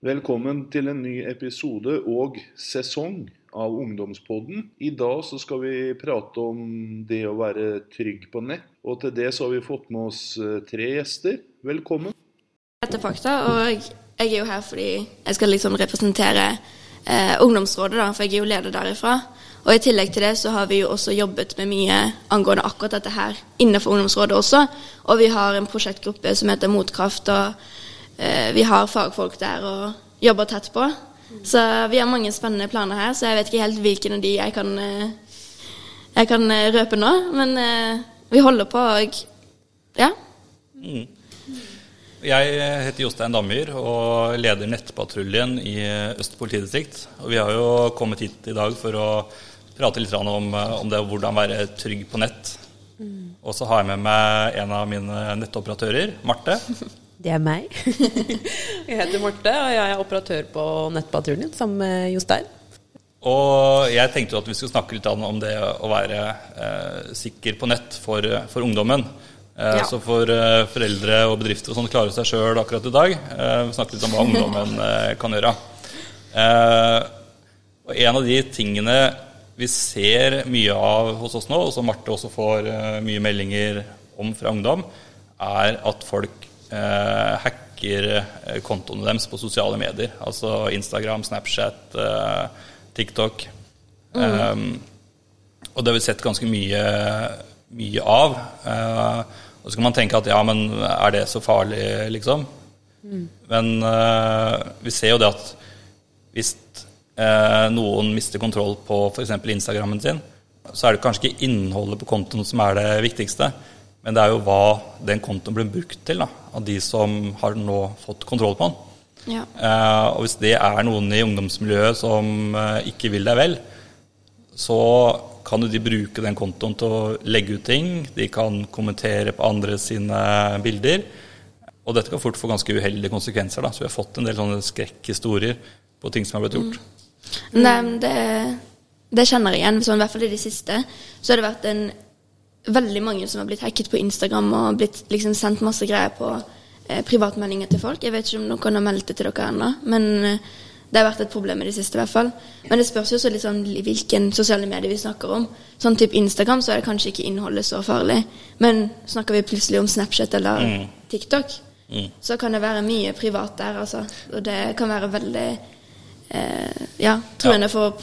Velkommen til en ny episode og sesong av Ungdomspodden. I dag så skal vi prate om det å være trygg på nett. Og til det så har vi fått med oss eh, tre gjester. Velkommen. Jeg heter Fakta, og jeg er jo her fordi jeg skal liksom representere eh, ungdomsrådet, da, for jeg er jo leder derifra. Og i tillegg til det så har vi jo også jobbet med mye angående akkurat dette her innenfor ungdomsrådet også. Og vi har en prosjektgruppe som heter Motkraft, og vi har fagfolk der og jobber tett på. Så vi har mange spennende planer her, så jeg vet ikke helt hvilken av de jeg kan, eh, jeg kan eh, røpe nå. Men eh, vi holder på, og ja. Jeg heter Jostein Damyr og leder Nettpatruljen i Øst politidistrikt. Og vi har jo kommet hit i dag for å prate litt om, om det hvordan være trygg på nett. Og så har jeg med meg en av mine nettoperatører, Marte. Det er meg. jeg heter Marte, og jeg er operatør på Nettpatruljen sammen med Jostein. Og jeg tenkte at vi skulle snakke litt om det å være eh, sikker på nett for, for ungdommen. Eh, Ja. Så for eh, foreldre og bedrifter og sånn klare seg sjøl akkurat i dag. Eh, vi snakker litt om hva ungdommen eh, kan gjøre. Eh, og en av de tingene vi ser mye av hos oss nå, og som Marte også får eh, mye meldinger om fra ungdom, er at folk hacker eh, kontoene deres på sosiale medier. Altså Instagram, Snapchat, eh, TikTok. Um, og det har vi sett ganske mye, mye av. Eh, og så kan man tenke at ja, men er det så farlig, liksom? Men eh, vi ser jo det at hvis eh, noen mister kontroll på f.eks. Instagrammen sin, så er det kanskje ikke innholdet på kontoen som er det viktigste, men det er jo hva den kontoen blir brukt til, da, av de som har nå fått kontroll på den. ja. Eh, og hvis det er noen i ungdomsmiljøet som eh, ikke vil deg vel, så kan jo de bruke den kontoen til å legge ut ting. De kan kommentere på andre sine bilder. Og dette kan fort få ganske uheldige konsekvenser. Da. Så vi har fått en del sånne skrekkhistorier på ting som har blitt gjort. Nei, men det, det kjenner jeg igjen. Sånn, I hvert fall i det siste så har det vært en veldig mange som har blitt hacket på Instagram og blitt liksom sendt masse greier på eh, privatmeldinger til folk. Jeg vet ikke om noen har meldt det til dere ennå, men eh, det har vært et problem i det siste i hvert fall. Men det spørs jo så litt sånn hvilken sosiale medier vi snakker om. Sånn type Instagram så er det kanskje ikke innholdet så farlig. Men snakker vi plutselig om Snapchat eller TikTok, så kan det være mye privat der, altså. Og det kan være veldig eh, ja, truende for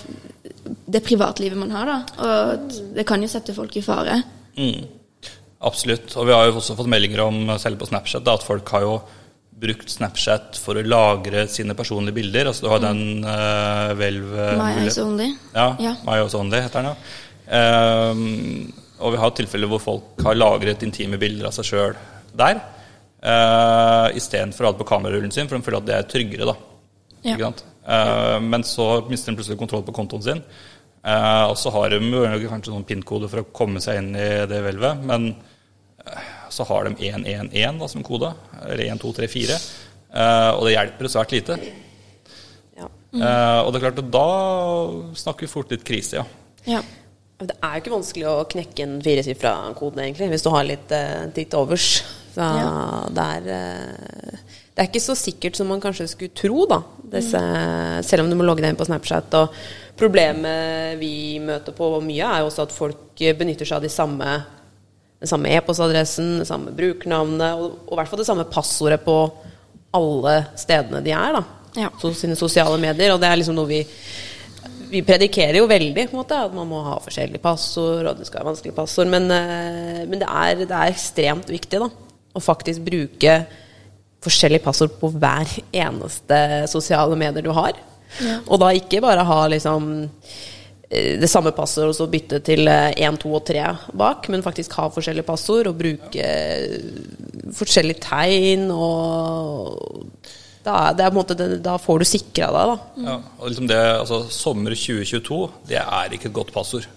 det privatlivet man har, da. Og det kan jo sette folk i fare. Mm. Absolutt. Og vi har jo også fått meldinger om, selv på Snapchat, da, at folk har jo brukt Snapchat for å lagre sine personlige bilder. Altså du har den uh, My eyes only. Ja, Ja. My Eyes Only heter den, ja. Ehm, og vi har tilfeller hvor folk har lagret intime bilder av seg sjøl der. Uh, Istedenfor å ha det på kamerarullen sin, for de føler at det er tryggere. da. Ja. Eh, men så mister de plutselig kontroll på kontoen sin. Eh, og så har de jo kanskje noen pin-koder for å komme seg inn i det hvelvet, men eh, så har de 111 da, som kode, eller 1234, eh, og det hjelper svært lite. Ja. Eh, og det er klart at da snakker vi fort litt krise, ja. Ja. Det er jo ikke vanskelig å knekke en firesifra kode, egentlig, hvis du har litt eh, tid til overs. Så Ja. det er eh, Det er ikke så sikkert som man kanskje skulle tro, da. Disse, Selv om du må logge deg inn på Snapchat. Og problemet vi møter på mye, er jo også at folk benytter seg av de samme den samme e-postadressen, det samme brukernavnet og, og i hvert fall det samme passordet på alle stedene de er. da, Ja. Så sine sosiale medier. Og det er liksom noe vi vi predikerer jo veldig på en måte, at man må ha forskjellige passord, og det skal være vanskelige passord, men, eh, men det, er, det er ekstremt viktig da, å faktisk bruke forskjellige passord på hver eneste sosiale medier du har. Og da ikke bare ha liksom eh, det samme passord og så bytte til 1, 2 og 3 bak, men faktisk ha forskjellige passord og bruke ja. forskjellige tegn og da, det på en måte, det- da får du sikra deg, da. ja og liksom det, altså Sommer 2022, det er ikke et godt passord.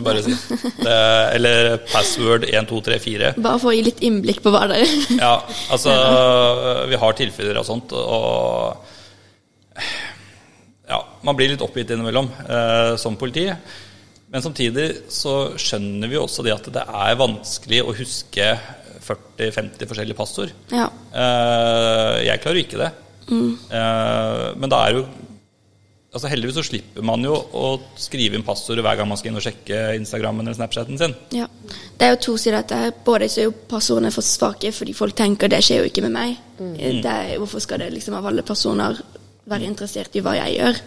bare si. Det, eller password 1234. Bare for å gi litt innblikk på hva det er. Ja, altså Vi har tilfeller av sånt, og ja, man blir litt oppgitt innimellom eh, som politi. Men samtidig så skjønner vi jo også det at det er vanskelig å huske 40-50 forskjellige passord. Ja. Eh, jeg klarer jo ikke det. Eh, men da er jo altså Heldigvis så slipper man jo å skrive inn passordet hver gang man skal inn og sjekke Instagrammen eller Snapchaten sin. Ja. Det er jo to sider dette. Både så er jo passordene for svake, fordi folk tenker det skjer jo ikke med meg. Det er, hvorfor skal det liksom av alle personer være interessert i hva jeg gjør?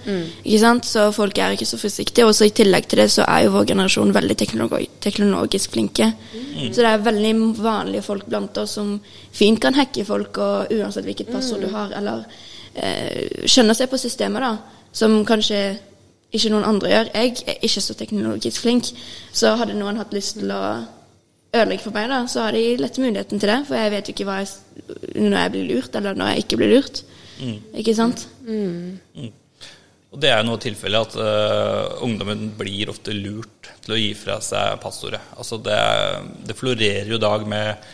Ikke sant? Så folk er ikke så forsiktige. Og så i tillegg til det så er jo vår generasjon veldig teknologi teknologisk flinke. Så det er veldig vanlige folk blant oss som fint kan hacke folk, og uansett hvilket passord du har, eller eh, skjønner seg på systemet, da. Som kanskje ikke noen andre gjør. Jeg er ikke så teknologisk flink, så hadde noen hatt lyst til å ødelegge for meg, da, så har de lett muligheten til det. For jeg vet jo ikke hva jeg, når jeg blir lurt, eller når jeg ikke blir lurt. Ikke sant? Og det er jo noe tilfelle at uh, ungdommen blir ofte lurt til å gi fra seg passordet. Altså det, det florerer jo i dag med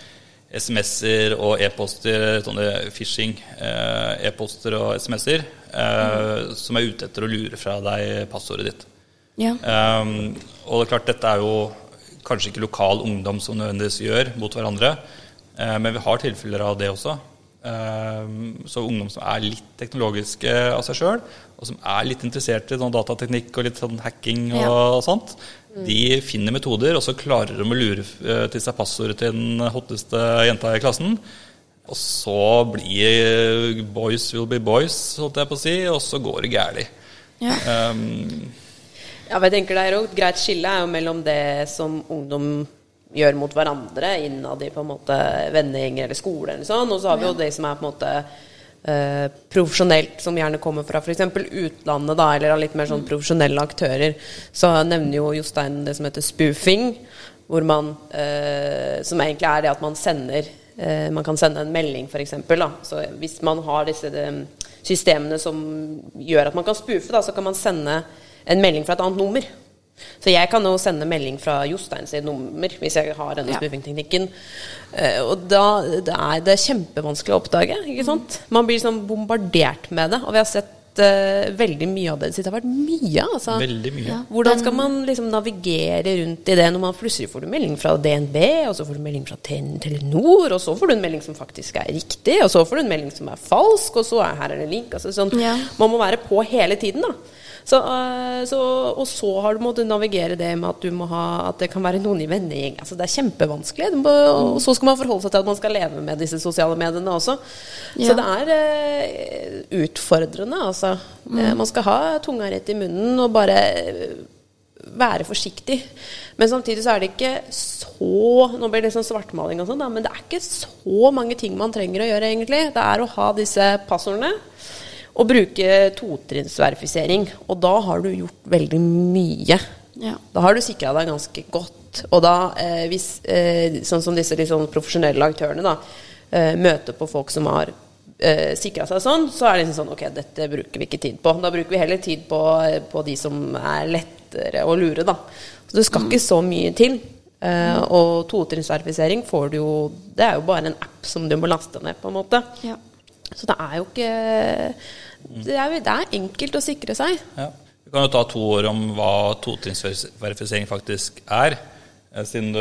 SMS-er og e-poster, sånne phishing uh, e-poster og SMS-er, eh, som er ute etter å lure fra deg passordet ditt. Ja. Um, og det er klart, dette er jo kanskje ikke lokal ungdom som nødvendigvis gjør mot hverandre, eh, men vi har tilfeller av det også. Um, så ungdom som er litt teknologiske av seg sjøl, og som er litt interessert i sånn datateknikk og litt sånn hacking og, Ja. og sånt, de finner metoder, og så klarer de å lure eh, til seg passordet til den hotteste jenta i klassen. Og så blir boys will be boys, holdt jeg på å si, og så går det galt. Ja. Um, Ja, men jeg tenker det er jo Et greit skille er jo mellom det som ungdom gjør mot hverandre innad i på en måte vennegjenger eller skole, eller sånn, og så har vi jo det som er på en måte eh, profesjonelt, som gjerne kommer fra f.eks. utlandet, da, eller av litt mer sånn profesjonelle aktører. Så nevner jo Jostein det som heter spoofing, hvor man eh, Som egentlig er det at man sender eh, Man kan sende en melding, f.eks. Så hvis man har disse de, systemene som gjør at man kan spoofe, da, så kan man sende en melding fra et annet nummer. Så jeg kan jo sende melding fra Jostein sitt nummer hvis jeg har denne Ja. spoofing-teknikken. Eh, og da det er det kjempevanskelig å oppdage. ikke sant? Man blir sånn bombardert med det. Og vi har sett uh, veldig mye av det. Det har vært mye. altså. veldig mye. Ja. Hvordan skal man liksom navigere rundt i det når man plutselig får du melding fra DNB, og så får du melding fra Telenor, og så får du en melding som faktisk er riktig, og så får du en melding som er falsk, og så er her er det link. Altså sånn, Ja. Man må være på hele tiden, da. Så, øh, så, og så har du måttet navigere det med at, du må ha, at det kan være noen i vennegjeng. Altså, det er kjempevanskelig. Må, og så skal man forholde seg til at man skal leve med disse sosiale mediene også. Så det er uh, utfordrende, altså. Eh, Man skal ha tunga rett i munnen og bare være forsiktig. Men samtidig så er det ikke så Nå blir det sånn svartmaling og sånn, men det er ikke så mange ting man trenger å gjøre, egentlig. Det er å ha disse passordene og bruke totrinnsverifisering. Og da har du gjort veldig mye. Ja. Da har du sikra deg ganske godt. Og da, eh, hvis, eh, sånn som disse sånn profesjonelle aktørene da, eh, møter på folk som har eh, sikra seg sånn, så er det liksom sånn Ok, dette bruker vi ikke tid på. Da bruker vi heller tid på, eh, på de som er lettere å lure, da. Så det skal ikke så mye til. Eh, og totrinnsverifisering får du jo Det er jo bare en app som du må laste ned, på en måte. Ja. Så det er jo ikke Det er, det er enkelt å sikre seg. Ja. Vi kan jo ta to år om hva totrinnsverifisering faktisk er. Eh, du,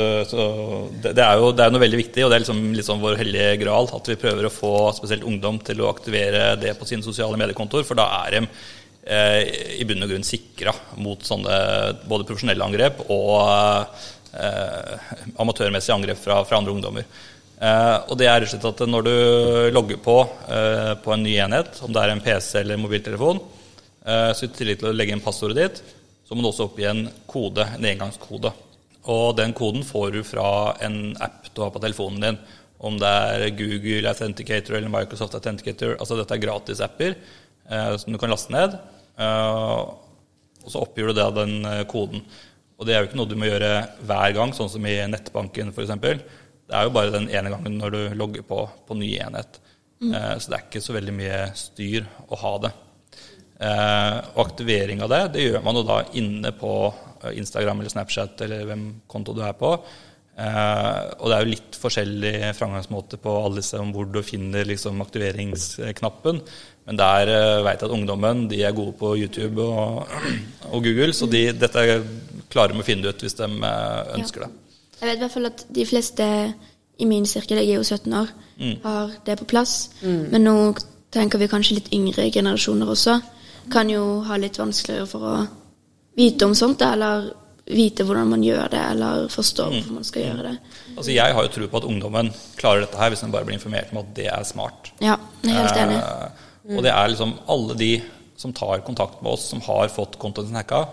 det, det, er jo det er noe veldig viktig, og det er liksom, sånn vår hellige gral at vi prøver å få spesielt ungdom til å aktivere det på sine sosiale mediekontoer, for da er de eh, i bunn og grunn sikra mot sånne både profesjonelle angrep og eh, amatørmessige angrep fra, fra andre ungdommer. Eh, og det er rett og slett at når du logger på eh, på en ny enhet, om det er en PC eller en mobiltelefon, eh, så i tillegg til å legge inn passordet ditt, så må du også oppgi en kode, en engangskode. Og den koden får du fra en app du har på telefonen din. Om det er Google Authenticator eller Microsoft Authenticator. Altså dette er gratisapper eh, som du kan laste ned. Eh, og så oppgir du da den eh, koden. Og det er jo ikke noe du må gjøre hver gang, sånn som i nettbanken f.eks. Det er jo bare den ene gangen når du logger på på ny enhet. Eh, så det er ikke så veldig mye styr å ha det. Eh, og aktivering av det, det gjør man jo da inne på eh, Instagram eller Snapchat eller hvem konto du er på. Eh, og det er jo litt forskjellig framgangsmåte på alle disse om hvor du finner liksom, aktiveringsknappen. Men der eh, vet jeg at ungdommen de er gode på YouTube og, og Google, så de, dette klarer de å finne ut hvis de eh, ønsker det. Jeg vet i hvert fall at de fleste i min sirkel, jeg er jo 17 år, har det på plass. Men nå tenker vi kanskje litt yngre generasjoner også, kan jo ha litt vanskeligere for å vite om sånt, eller vite hvordan man gjør det, eller forstå hvorfor man skal gjøre det. Altså, jeg har jo tro på at ungdommen klarer dette her hvis den bare blir informert om at det er smart. Ja, jeg er helt enig. Eh, og det er liksom alle de som tar kontakt med oss, som har fått kontoen sin hacka,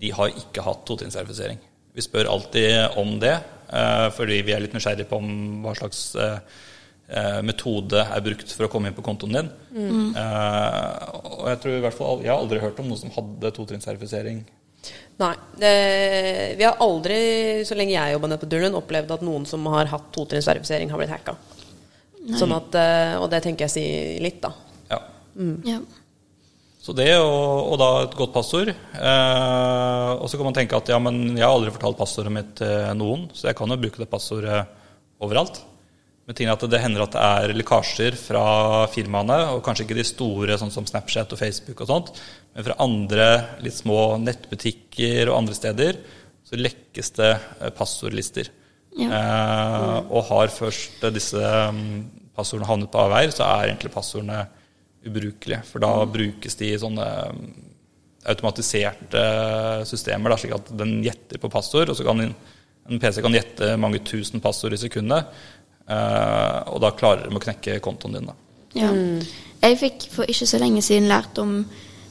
de har ikke hatt totrinnsverifisering. Vi spør alltid om det, eh, fordi vi er litt nysgjerrige på om hva slags eh, eh, metode er brukt for å komme inn på kontoen din. Mm. og jeg tror i hvert fall, jeg har aldri hørt om noen som hadde totrinnsverifisering. Nei. Det, vi har aldri, så lenge jeg jobba nede på Durlund, opplevd at noen som har hatt totrinnsverifisering, har blitt hacka. Sånn at, og det tenker jeg sier litt, da. Ja. Ja. Så det, og, og da et godt passord. Eh, og så kan man tenke at ja, men jeg har aldri fortalt passordet mitt til noen, så jeg kan jo bruke det passordet overalt. Men ting er at det hender at det er lekkasjer fra firmaene, og kanskje ikke de store, sånn som Snapchat og Facebook og sånt, men fra andre litt små nettbutikker og andre steder, så lekkes det eh, passordlister. Ja. Eh, og har først disse mm, passordene havnet på avveier, så er egentlig passordene ubrukelige. For da brukes de i sånne mm, automatiserte systemer, da, slik at den gjetter på passord, og så kan en, en PC kan gjette mange tusen passord i sekundet. eh, og da klarer de å knekke kontoen din. Da. Ja. Jeg fikk for ikke så lenge siden lært om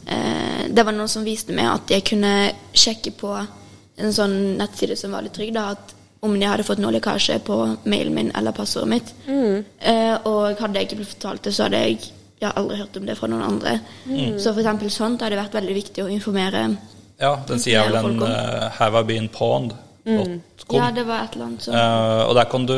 eh, Det var noen som viste meg at jeg kunne sjekke på en sånn nettside som var litt trygg, da, at om jeg hadde fått noe lekkasje på mailen min eller passordet mitt. Eh, og hadde jeg ikke blitt fortalt det, så hadde jeg, jeg har aldri hørt om det fra noen andre. Så for eksempel sånt hadde det vært veldig viktig å informere Ja, den sier jeg vel en uh, 'have I been pawned'.com. Ja, det var et eller annet sånt. Uh, og der kan, du,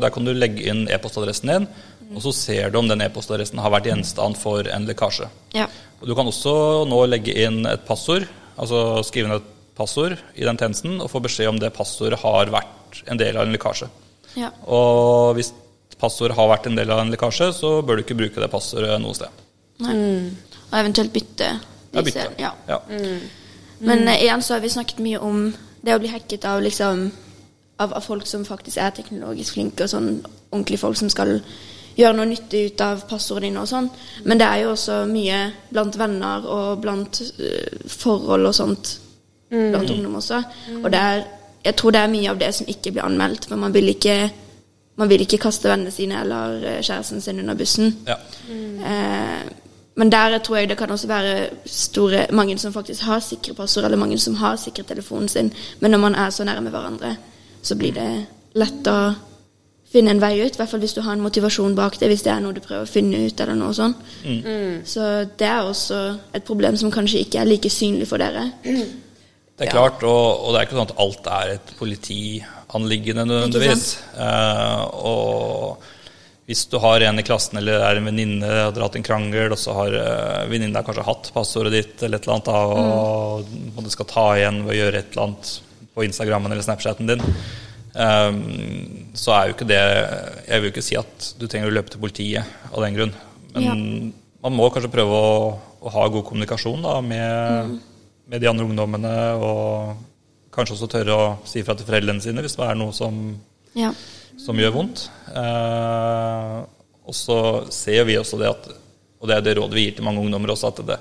der kan du legge inn e-postadressen din, og så ser du om den e-postadressen har vært gjenstand for en lekkasje. Ja. Og Du kan også nå legge inn et passord, altså skrive inn et passord i den tjenesten, og få beskjed om det passordet har vært en del av en lekkasje. ja. Og hvis passordet har vært en del av en lekkasje, så bør du ikke bruke det passordet noe sted. Nei. Og eventuelt bytte. Ja, bytte. Ja. Ja. Men uh, igjen så har vi snakket mye om det å bli hacket av liksom av, av folk som faktisk er teknologisk flinke, og sånn ordentlige folk som skal gjøre noe nyttig ut av passordene dine og sånn. Men det er jo også mye blant venner og blant uh, forhold og sånt blant ungdom også. Og det er, jeg tror det er mye av det som ikke blir anmeldt, for man vil ikke man vil ikke kaste vennene sine eller eh, kjæresten sin under bussen. Ja. Eh, men der tror jeg det kan også være store, mange som faktisk har sikre passord, eller mange som har sikret telefonen sin. Men når man er så nærme hverandre, så blir det lett å finne en vei ut. I hvert fall hvis du har en motivasjon bak det, hvis det er noe du prøver å finne ut, eller noe sånt. Så det er også et problem som kanskje ikke er like synlig for dere. Det er klart, og, og det er ikke sånn at alt er et politianliggende nødvendigvis. Eh, og hvis du har en i klassen eller er en venninne og har hatt en krangel, og så har uh, venninna kanskje hatt passordet ditt eller et eller annet, da, og, og du skal ta igjen ved å gjøre et eller annet på Instagrammen eller Snapchaten din, eh, så er jo ikke det Jeg vil jo ikke si at du trenger å løpe til politiet av den grunn. Men Ja. man må kanskje prøve å, å ha god kommunikasjon da, med, med de andre ungdommene, og kanskje også tørre å si fra til foreldrene sine hvis det er noe som, Ja. som gjør vondt. Eh, og så ser vi også det at, og det er det rådet vi gir til mange ungdommer også, at det,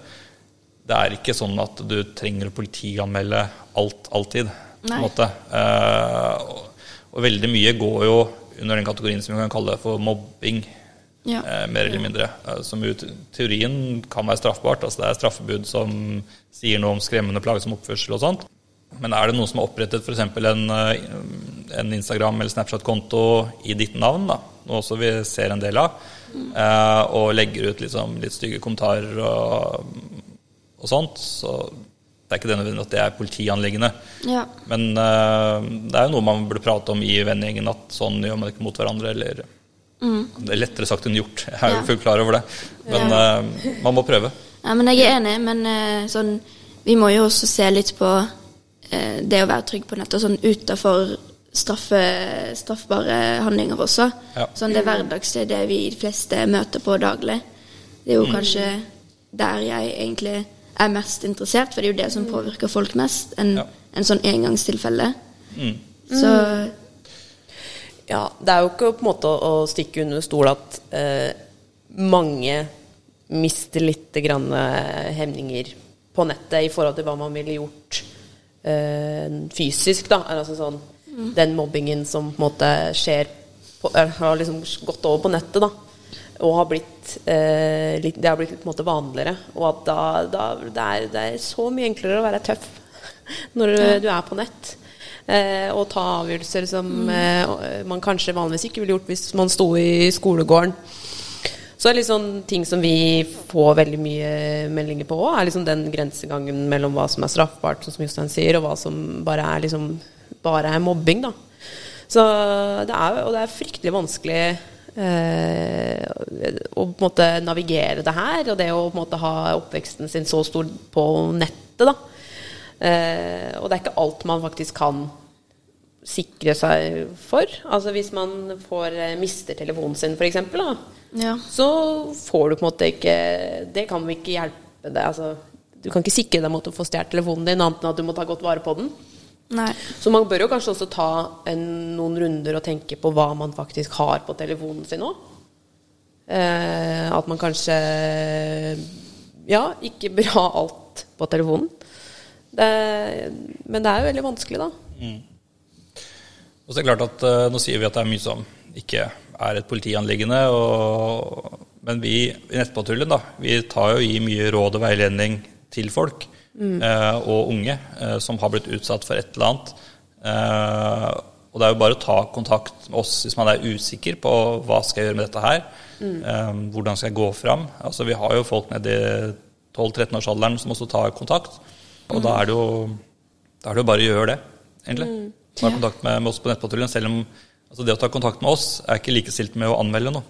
det er ikke sånn at du trenger å politianmelde alt alltid. på en måte. Eh, og, og veldig mye går jo under den kategorien som vi kan kalle for mobbing. Ja. Eh, mer eller mindre. Eh, som i teorien kan være straffbart. altså Det er straffebud som sier noe om skremmende plagsom oppførsel og sånt. Men er det noen som har opprettet f.eks. En, eh, en Instagram- eller Snapchat-konto i ditt navn, da, noe også vi ser en del av, mm. og legger ut liksom litt stygge kommentarer og, og sånt, så det er ikke det nødvendig at det er politianliggende. ja. Men eh, det er jo noe man burde prate om i vennegjengen, at sånn gjør man ikke mot hverandre. eller... Det er lettere sagt enn gjort. Jeg er jo Ja. fullt klar over det. Men eh, man må prøve. Ja, men jeg er enig, men uh, sånn Vi må jo også se litt på det å være trygg på nettet sånn utafor straffe, straffbare handlinger også. Ja. Sånn det hverdagslige, det vi de fleste møter på daglig. Det er jo kanskje der jeg egentlig er mest interessert, for det er jo det som påvirker folk mest, enn Ja. en sånn engangstilfelle. Mm. Så Ja, det er jo ikke på en måte å, å stikke under stol at eh, mange mister litt grann eh, hemninger på nettet i forhold til hva man ville gjort eh, fysisk, da. Altså sånn Den mobbingen som på en måte skjer på, eh, Har liksom gått over på nettet, da. Og har blitt eh, litt, Det har blitt på en måte vanligere. Og at da, da det, er, det er så mye enklere å være tøff når du er på nett. Eh, og ta avgjørelser som eh, man kanskje vanligvis ikke ville gjort hvis man sto i skolegården. Så sånn ting som vi får veldig mye meldinger på òg, er liksom den grensegangen mellom hva som er straffbart, som Jostein sier, og hva som bare er, liksom, bare er mobbing. da. Så det er, og det er fryktelig vanskelig eh, å på en måte navigere det her, og det å på en måte ha oppveksten sin så stor på nettet. da. Eh, og det er ikke alt man faktisk kan sikre seg for. Altså hvis man får, eh, mister telefonen sin, f.eks., Ja. så får du på en måte ikke Det kan vi ikke hjelpe deg. Altså, du kan ikke sikre deg mot å få stjålet telefonen din, annet enn at du må ta godt vare på den. Nei. Så man bør jo kanskje også ta en, noen runder og tenke på hva man faktisk har på telefonen sin òg. Eh, at man kanskje ja, ikke bør ha alt på telefonen. Det, men det er jo veldig vanskelig, da. Og så er det klart at eh, Nå sier vi at det er mye som ikke er et politianliggende. Og, men vi i Nettpatruljen da, vi tar jo i mye råd og veiledning til folk eh, og unge eh, som har blitt utsatt for et eller annet. Eh, og det er jo bare å ta kontakt med oss hvis man er usikker på hva skal jeg gjøre med dette her. Eh, hvordan skal jeg gå fram? Altså, vi har jo folk nede i 12-13-årsalderen som også tar kontakt. Og da er det jo da er det jo bare å gjøre det, egentlig. Ta kontakt med, med oss på Nettpatruljen, selv om altså det å ta kontakt med oss er ikke likestilt med å anmelde noe.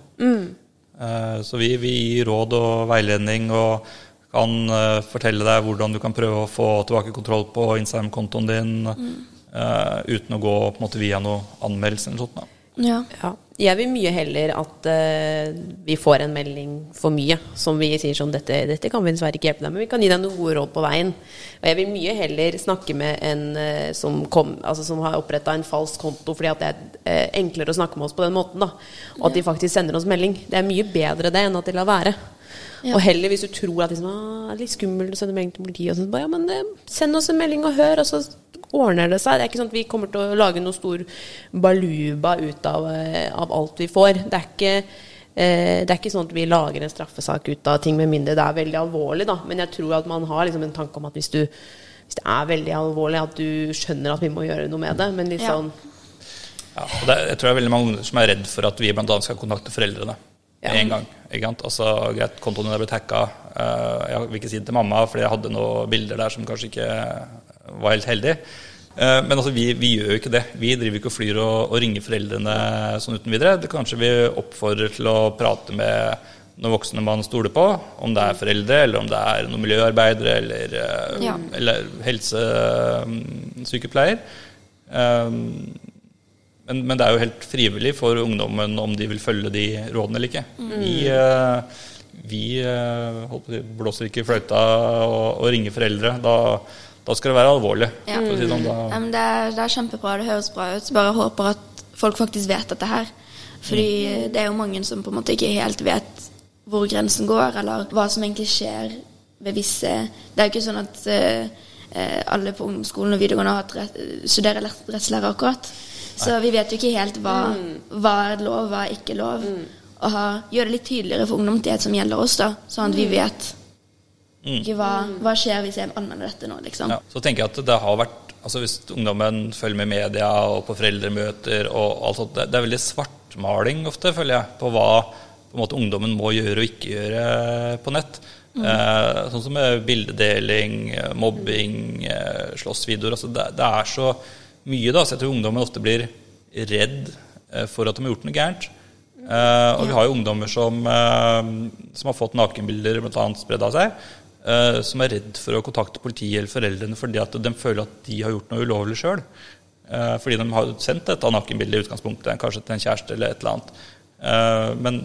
Eh, så vi, vi gir råd og veiledning og kan eh, fortelle deg hvordan du kan prøve å få tilbake kontroll på Instagram-kontoen din eh, uten å gå på en måte via noe anmeldelse eller noe sånt. Da. Ja. Ja. Jeg vil mye heller at uh, vi får en melding for mye som vi sier sånn dette, dette kan vi dessverre ikke hjelpe deg med, men vi kan gi deg noen gode råd på veien. Og jeg vil mye heller snakke med en uh, som, kom, altså, som har oppretta en falsk konto fordi at det er uh, enklere å snakke med oss på den måten. da Og at de faktisk sender oss melding. Det er mye bedre det enn at de lar være. Ja. Og heller hvis du tror at liksom, ah, det er litt skummelt å sende melding til politiet, og sånn, bare, ja, men eh, send oss en melding og hør, og så ordner det seg. Det er ikke sånn at vi kommer til å lage noe stor baluba ut av, eh, av alt vi får. Det er ikke eh, det er ikke sånn at vi lager en straffesak ut av ting, med mindre det er veldig alvorlig. Da. Men jeg tror at man har liksom en tanke om at hvis, du, hvis det er veldig alvorlig, at du skjønner at vi må gjøre noe med det. Men litt Ja. sånn Ja, og det, jeg tror det er veldig mange som er redd for at vi bl.a. skal kontakte foreldrene Ja. en gang. Ikke sant? Altså, greit, kontoen din er blitt hacka. Eh, jeg vil ikke si det til mamma, fordi jeg hadde noen bilder der som kanskje ikke var helt heldige. Eh, men altså, vi, vi gjør jo ikke det. Vi driver ikke og flyr og, og ringer foreldrene sånn uten videre. Det Kanskje vi oppfordrer til å prate med noen voksne man stoler på, om det er foreldre, eller om det er noen miljøarbeidere, eller, eh, Ja. eller helsesykepleier. Um, men, men det er jo helt frivillig for ungdommen om de vil følge de rådene eller ikke. Vi, eh, vi eh, si, blåser ikke i fløyta og, og ringer foreldre. Da, da skal det være alvorlig. Ja. For å si det sånn, Ja, da, det, er, det er kjempebra, det høres bra ut. Bare håper at folk faktisk vet dette her. Fordi det er jo mange som på en måte ikke helt vet hvor grensen går, eller hva som egentlig skjer ved visse Det er jo ikke sånn at eh, eh, alle på ungdomsskolen og videregående har hatt rett, studerer rettslære akkurat. Så vi vet jo ikke helt hva, hva er lov, hva er ikke lov. Og ha, gjøre det litt tydeligere for ungdom det som gjelder oss, da, sånn at vi vet ikke hva, hva skjer hvis jeg anmelder dette nå, liksom. ja. Så tenker jeg at det har vært altså Hvis ungdommen følger med i media og på foreldremøter og alt sånt, det, det er veldig svartmaling ofte, føler jeg, på hva på en måte, ungdommen må gjøre og ikke gjøre på nett. Eh, sånn som bildedeling, eh, mobbing, eh, slåssvideoer. Altså det, det er så mye, da, så jeg tror ungdommen ofte blir redd eh, for at de har gjort noe gærent. Uh, og vi har jo ungdommer som, uh, som har fått nakenbilder bl.a. spredd av seg, uh, som er redd for å kontakte politiet eller foreldrene fordi at de føler at de har gjort noe ulovlig sjøl. Fordi de har sendt et nakenbildet i utgangspunktet, kanskje til en kjæreste eller et eller annet. Men,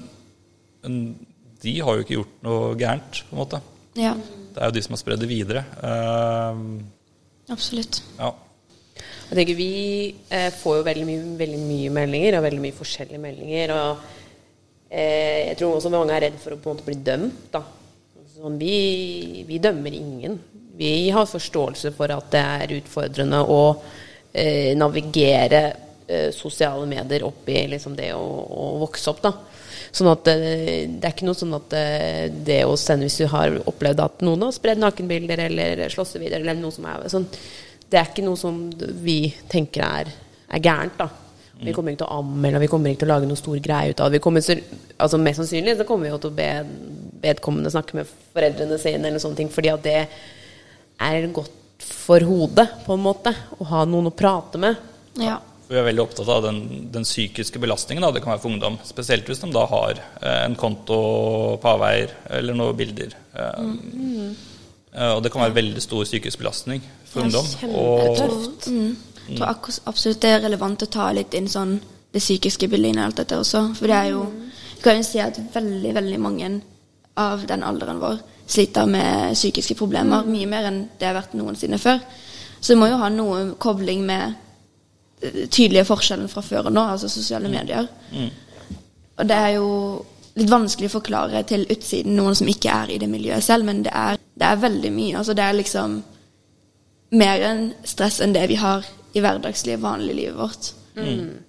de har jo ikke gjort noe gærent, på en måte. Ja, Det er jo de som har spredd det videre. Absolutt. ja. Jeg tenker Vi eh, får jo veldig mye, veldig mye meldinger, og veldig mye forskjellige meldinger. Og eh, jeg tror også mange er redd for å på en måte bli dømt. da. Sånn, vi, vi dømmer ingen. Vi har forståelse for at det er utfordrende å eh, navigere eh, sosiale medier opp i liksom, det å, å, vokse opp. da. Sånn at eh, Det er ikke noe sånn at eh, det å sende Hvis du har opplevd at noen har spredd nakenbilder eller slåssevideoer eller noe som er sånn, Det er ikke noe som vi tenker er, er gærent. da. Vi kommer ikke til å anmelde, vi kommer ikke til å lage noe stor greie ut av det. Altså Mest sannsynlig så kommer vi jo til å be vedkommende snakke med foreldrene sine, eller sånne ting, fordi at det er godt for hodet, på en måte, å ha noen å prate med. Ja. Vi er veldig opptatt av den, den psykiske belastningen da, det kan være for ungdom. Spesielt hvis de da har eh, en konto på avveier eller noen bilder. Eh, mm. eh, og det kan være veldig stor psykisk belastning for ungdom. kjempetøft. Og, Jeg tror absolutt det er relevant å ta litt inn sånn det psykiske bildet inn i alt dette også. For det er jo Vi kan jo si at veldig, veldig mange av den alderen vår sliter med psykiske problemer. Mye mer enn det har vært noensinne før. Så det må jo ha noe kobling med eh, tydelige forskjellen fra før og nå, altså sosiale medier. Og det er jo litt vanskelig å forklare til utsiden noen som ikke er i det miljøet selv, men det er, det er veldig mye. Altså det er liksom mer enn stress enn det vi har i hverdagslivet, vanlige livet vårt.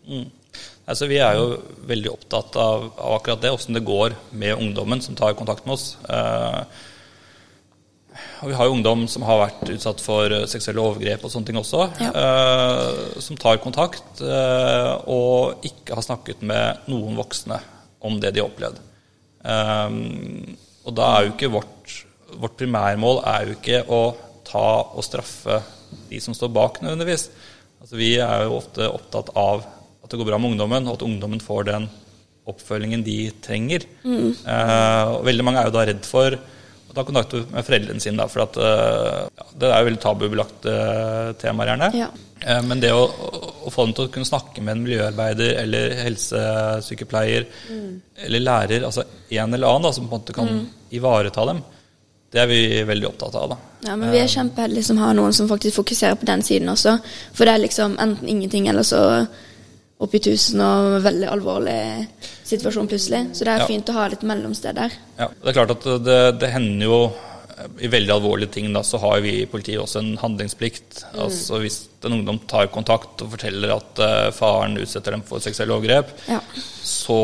mm. altså, vi er jo veldig opptatt av, av akkurat det, åssen det går med ungdommen som tar kontakt med oss. Eh, og vi har jo ungdom som har vært utsatt for eh, seksuelle overgrep og sånne ting også. Ja. eh, som tar kontakt eh, og ikke har snakket med noen voksne om det de har opplevd. Eh, og da er jo ikke vårt, vårt primærmål er jo ikke å ta og straffe de som står bak nødvendigvis. Altså, vi er jo ofte opptatt av at det går bra med ungdommen, og at ungdommen får den oppfølgingen de trenger. Eh, og veldig mange er jo da redd for å ta kontakt med foreldrene sine. Da, for at, eh, det er jo veldig tabubelagte eh, temaer, gjerne. Ja. Eh, men det å, å, få dem til å kunne snakke med en miljøarbeider eller helsesykepleier eller lærer, altså en eller annen da, som på en måte kan ivareta dem, det er vi veldig opptatt av. da. Ja, men vi er kjempeheldige som har noen som faktisk fokuserer på den siden også. For det er liksom enten ingenting eller så opp i tusen og veldig alvorlig situasjon plutselig. Så det er Ja. fint å ha litt mellomsted der. Ja, det er klart at det, det hender jo eh, i veldig alvorlige ting da, så har vi i politiet også en handlingsplikt. Altså Hvis en ungdom tar kontakt og forteller at uh, faren utsetter dem for seksuelle overgrep, Ja. så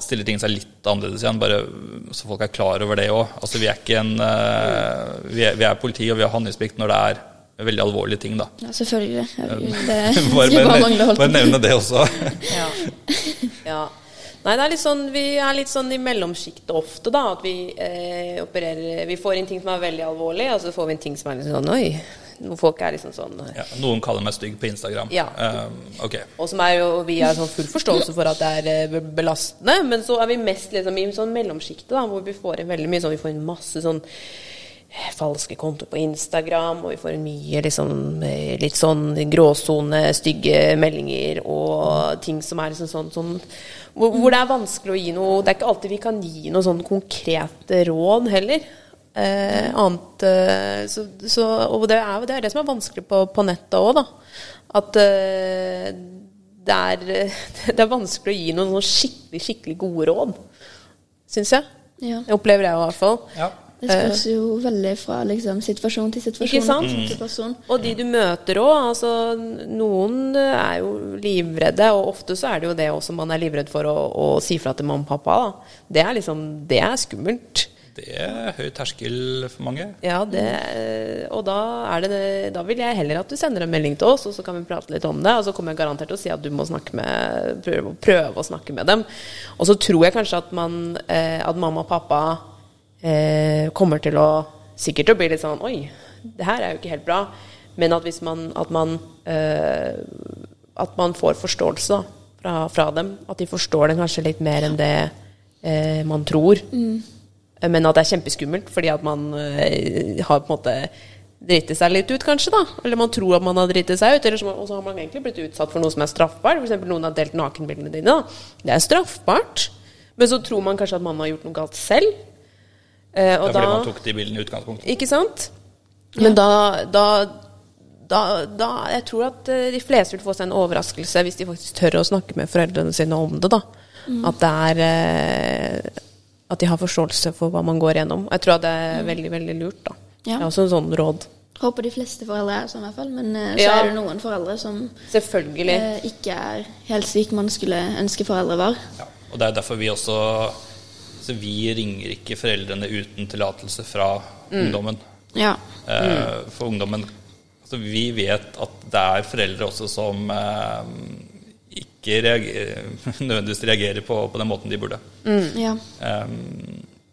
stiller ting seg litt annerledes igjen, bare så folk er klar over det òg. Altså, vi er ikke en eh, vi, er, vi er politi, og vi har handlingsplikt når det er veldig alvorlige ting, da. Ja, selvfølgelig. Det, Det bare, bare bare, bare nevne det også. Ja. ja. Nei, det er litt sånn, vi er litt sånn i mellomsjiktet ofte, da. At vi eh, opererer Vi får inn ting som er veldig alvorlig, og så får vi inn ting som er litt sånn Oi. Noen folk er liksom sånn Ja, noen kaller meg stygg på Instagram. Ja. Um, ok. Og som er jo, vi har sånn full forståelse for at det er eh, belastende, men så er vi mest liksom i sånn mellomsjiktet, da, hvor vi får inn veldig mye sånn Vi får inn masse sånn eh, falske kontoer på Instagram, og vi får mye liksom litt sånn gråsone, stygge meldinger og ting som er liksom sånn, sånn hvor, hvor det er vanskelig å gi noe Det er ikke alltid vi kan gi noe sånn konkrete råd heller. Eh, annet eh, så, så, Og det er, det er det som er vanskelig på, på nettet òg, da. At eh, det, er, det er vanskelig å gi noen sånn skikkelig, skikkelig gode råd. Syns jeg. Ja. Det opplever jeg i hvert fall. Ja. Det spørs jo veldig fra liksom, situasjon til situasjon. Ikke sant? person Situasjon. person. Og de du møter òg. Altså, noen er jo livredde, og ofte så er det jo det også man er livredd for å, å si fra til mamma og pappa. Da. Det er liksom Det er skummelt. Det er høy terskel for mange. Ja, det, og da, er det, da vil jeg heller at du sender en melding til oss, og så kan vi prate litt om det. Og så kommer jeg garantert til å si at du må snakke med, prøve, prøve å snakke med dem. Og så tror jeg kanskje at, man, eh, at mamma og pappa eh, kommer til å sikkert til å bli litt sånn Oi, det her er jo ikke helt bra. Men at hvis man At man, eh, at man får forståelse da, fra, fra dem. At de forstår det kanskje litt mer enn det eh, man tror. Men at det er kjempeskummelt, fordi at man eh, har på en måte drite seg litt ut, kanskje. da Eller man tror at man har driti seg ut, så, og så har man egentlig blitt utsatt for noe som er straffbart. F.eks. noen har delt nakenbildene dine. da Det er straffbart. Men så tror man kanskje at man har gjort noe galt selv. Eh, Det er fordi da, man tok de bildene i utgangspunktet. ikke sant? Men da, da, da, da Jeg tror at eh, de fleste vil få seg en overraskelse hvis de faktisk tør å snakke med foreldrene sine om det. da At det er eh, at de har forståelse for hva man går gjennom. Jeg tror at det er veldig, veldig lurt, da. Ja. Det er også en sånn råd. Håper de fleste foreldre er sånn, i hvert fall. Men eh, så Ja. er det noen foreldre som Selvfølgelig. eh, ikke er helt slik man skulle ønske foreldre var. Ja, og det er derfor vi også så Vi ringer ikke foreldrene uten tillatelse fra ungdommen. Ja. Mm. For ungdommen altså Vi vet at det er foreldre også som eh, ikke reagerer, nødvendigvis reagerer på, på den måten de burde. ja. Eh,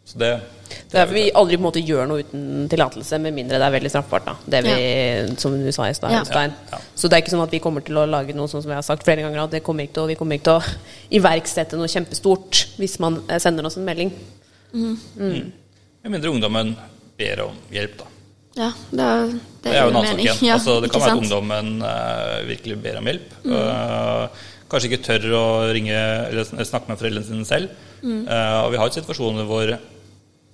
så det Det er vi aldri på en måte gjør noe uten tillatelse, med mindre det er veldig straffbart. da Det vi, Som du sa i stad, Ja. Ja. Så det er ikke sånn at vi kommer til å lage noe sånn som jeg har sagt flere ganger, at det kommer ikke til å, vi kommer ikke til å iverksette noe kjempestort hvis man eh, sender oss en melding. Med mindre ungdommen ber om hjelp, da. ja det, er, det, Det er jo en annen sak igjen. Ja, altså, det kan være at ungdommen uh, virkelig ber om hjelp. Uh, kanskje ikke tør å ringe eller snakke med foreldrene sine selv. Eh, og vi har jo situasjoner hvor,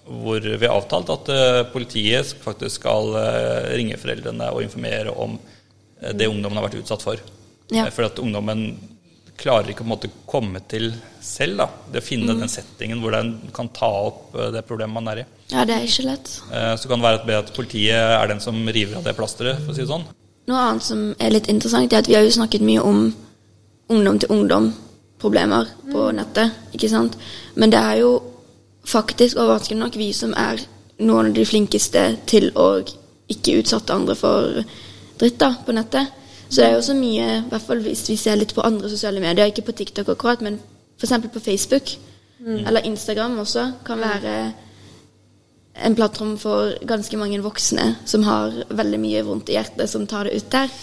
hvor vi har avtalt at eh, politiet faktisk skal eh, ringe foreldrene og informere om eh, det ungdommen har vært utsatt for. Ja. For at ungdommen klarer ikke å på en måte komme til selv. da, Det å finne den settingen hvor den kan ta opp det problemet man er i. Ja, det er ikke lett. Eh, Så kan det være at- at politiet er den som river av det plasteret, for å si det sånn. Noe annet som er litt interessant, er at vi har jo snakket mye om ungdom til ungdom-problemer på nettet, ikke sant? Men det er jo faktisk overraskende nok vi som er noen av de flinkeste til å ikke utsette andre for dritt da, på nettet. Så det er jo så mye, i hvert fall hvis vi ser litt på andre sosiale medier, ikke på TikTok akkurat, men f.eks. på Facebook eller Instagram også, kan være en plattform for ganske mange voksne som har veldig mye vondt i hjertet, som tar det ut der.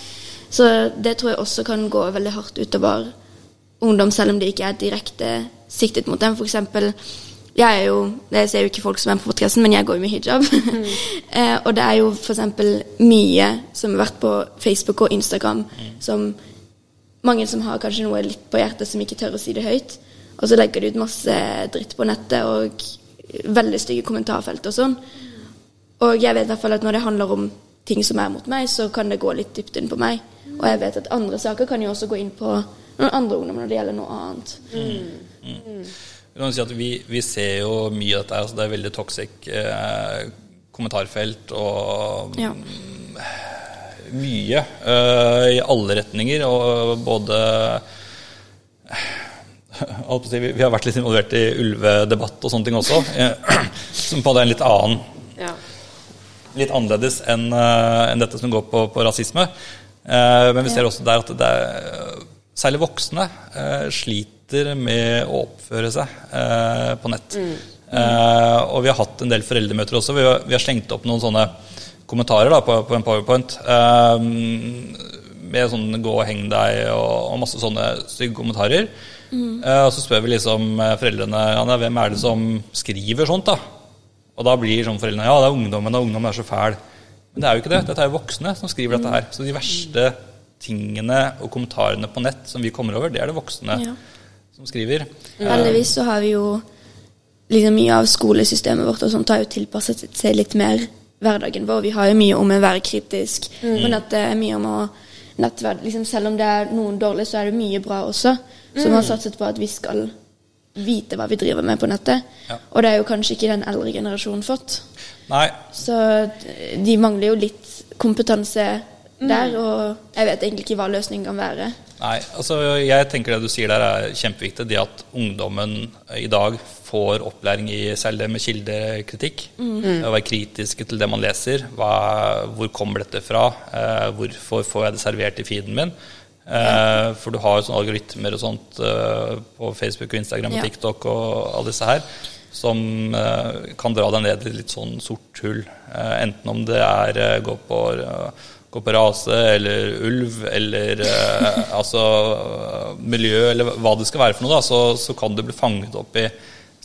Så det tror jeg også kan gå veldig hardt utover ungdom, selv om det ikke er direkte siktet mot dem. For eksempel, jeg er jo, jeg ser jo ikke folk som er på podcasten, men jeg går jo med hijab. eh, og det er jo eksempel mye som har vært på Facebook og Instagram, som mange som har kanskje noe litt på hjertet som ikke tør å si det høyt. Og så legger de ut masse dritt på nettet og veldig stygge kommentarfelt og sånn. Og jeg vet i hvert fall at når det handler om ting som er mot meg, så kan det gå litt dypt inn på meg. Og jeg vet at andre saker kan jo også gå inn på noen andre ungdommer når det gjelder noe annet. Mm. kan si at vi, vi ser jo mye av dette. Altså det er veldig toxic eh, kommentarfelt og Ja. mye eh, i alle retninger. Og både å si, vi, vi har vært litt involvert i ulvedebatt og sånne ting også. eh, som på er en litt annen Ja. litt annerledes enn en dette som går på, på rasisme. Eh, men vi ser også der at det er, særlig voksne eh, sliter med å oppføre seg eh, på nett. Eh, og vi har hatt en del foreldremøter også. Vi har, vi har slengt opp noen sånne kommentarer da, på, på en powerpoint. eh, med sånn 'gå og heng deg' og, og masse sånne stygge kommentarer. Eh, og så spør vi liksom eh, foreldrene Janne, hvem er det som skriver sånt. da? Og da blir sånn foreldrene ja, det er ungdommen, og ungdommen er så fæl. Men det er jo ikke det. Dette er jo voksne som skriver dette her. Så de verste tingene og kommentarene på nett som vi kommer over, det er det voksne Ja. Som skriver. Heldigvis så har vi jo liksom mye av skolesystemet vårt og sånt har jo tilpasset seg litt mer hverdagen vår. Vi har jo mye om å være kritisk på nettet, mye om å nettverd, liksom Selv om det er noen dårlig, så er det mye bra også. Så Som har satset på at vi skal vite hva vi driver med på nettet. Ja. Og det er jo kanskje ikke den eldre generasjonen fått. Nei, Så de mangler jo litt kompetanse der, og jeg vet egentlig ikke hva løsningen kan være. Nei, altså jeg tenker det du sier der er kjempeviktig. Det at ungdommen i dag får opplæring i selv det med kildekritikk. Å være kritiske til det man leser. Hva, hvor kommer dette fra? Eh, hvorfor får jeg det servert i feeden min? Eh, for du har jo sånne algoritmer og sånt eh, på Facebook og Instagram og Ja. TikTok og alle disse her som eh, kan dra deg ned i litt sånn sort hull. Eh, enten om det er eh, gå på gå på rase eller ulv eller eh, altså miljø eller hva det skal være for noe, da, så, så kan du bli fanget opp i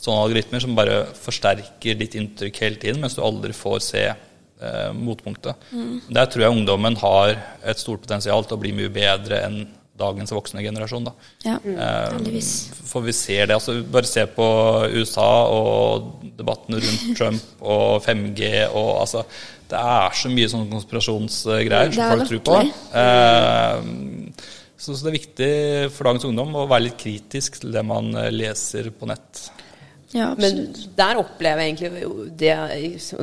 sånne algoritmer som bare forsterker ditt inntrykk hele tiden, mens du aldri får se eh, motpunktet. Der tror jeg ungdommen har et stort potensial til å bli mye bedre enn dagens voksne generasjon. Da. Ja, Eh. For vi ser det. altså Bare se på USA og debatten rundt Trump og 5G og altså Det er så mye sånne konspirasjonsgreier som folk tror på. Eh, så, så det er viktig for dagens ungdom å være litt kritisk til det man eh, leser på nett. Ja, Men der opplever jeg egentlig det,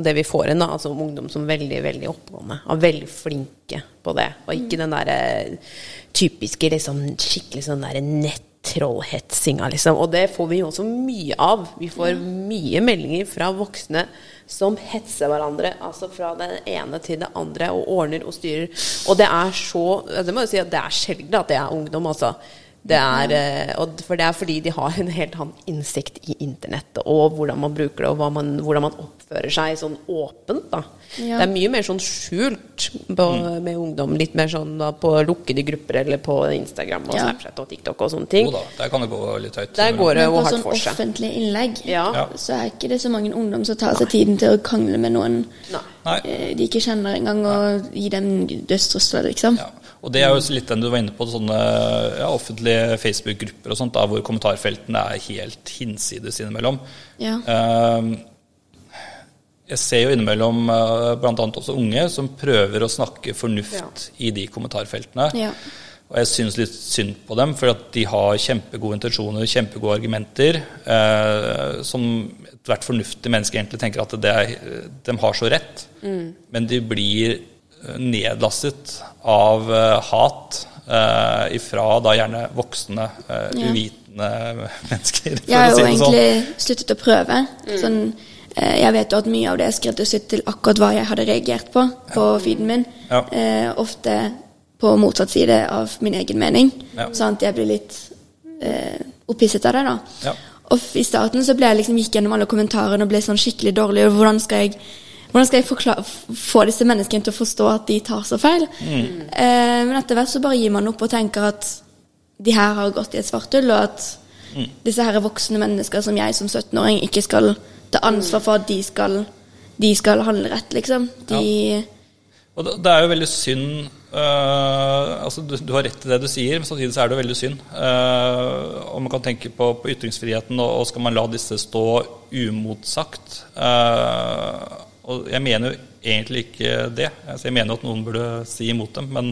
det vi får inn, altså ungdom som veldig veldig oppegående. Og veldig flinke på det. Og ikke den derre typiske liksom, skikkelig sånn derre nettrollhetsinga, liksom. Og det får vi jo også mye av. Vi får mye meldinger fra voksne som hetser hverandre, altså fra det ene til det andre, og ordner og styrer. Og det er så Det må jeg si at det er sjelden at det er ungdom, altså. Det er, eh, og for det er fordi de har en helt annen innsikt i internett og hvordan man bruker det, og hva man, hvordan man oppfører seg sånn åpent. da. Ja. Det er mye mer sånn skjult på, med ungdom. Litt mer sånn da, på lukkede grupper eller på Instagram og Ja. Snapchat og TikTok og sånne ting. Jo da, der kan det gå litt høyt. Der går det jo hardt sånn for seg. offentlige innlegg Ja. Så er ikke det så mange ungdom som tar seg tiden til å krangle med noen Nei. Nei. eh, de ikke kjenner engang, og gi dem dødstrusler, liksom. Ja. Og det er jo litt den du var inne på, sånne ja, offentlige Facebook-grupper og sånt, da, hvor kommentarfeltene er helt hinsides innimellom. Ja. Eh, jeg ser jo innimellom uh, bl.a. også unge som prøver å snakke fornuft i de kommentarfeltene. Ja. Og jeg syns litt synd på dem, for at de har kjempegode intensjoner, kjempegode argumenter, eh, som ethvert fornuftig menneske egentlig tenker at det de har så rett. Men de blir eh, nedlastet av eh, hat eh, ifra da gjerne voksne, eh, Ja. uvitende mennesker, for Jeg har å jo si det sånn. egentlig sluttet å prøve. Sånn, eh, jeg vet jo at mye av det er skreddersydd til akkurat hva jeg hadde reagert på på feeden min. Ja. Eh, ofte på motsatt side av min egen mening. Ja. Sånn at jeg blir litt eh, opphisset av det, da. Ja. Og i starten så ble jeg liksom gikk gjennom alle kommentarene og ble sånn skikkelig dårlig. Og hvordan skal jeg, hvordan skal jeg forklare, få disse menneskene til å forstå at de tar så feil? Eh, men etter hvert så bare gir man opp og tenker at de her har gått i et svart hull, og at disse her voksne mennesker som jeg som 17-åring ikke skal ta ansvar for at de skal, de skal handle rett, liksom. De Og det, det er jo veldig synd uh, altså du, du har rett i det du sier, men samtidig så er det jo veldig synd. Uh, og man kan tenke på, på ytringsfriheten, og, og skal man la disse stå umotsagt? Uh, og jeg mener jo egentlig ikke det. Altså, jeg mener jo at noen burde si imot dem, men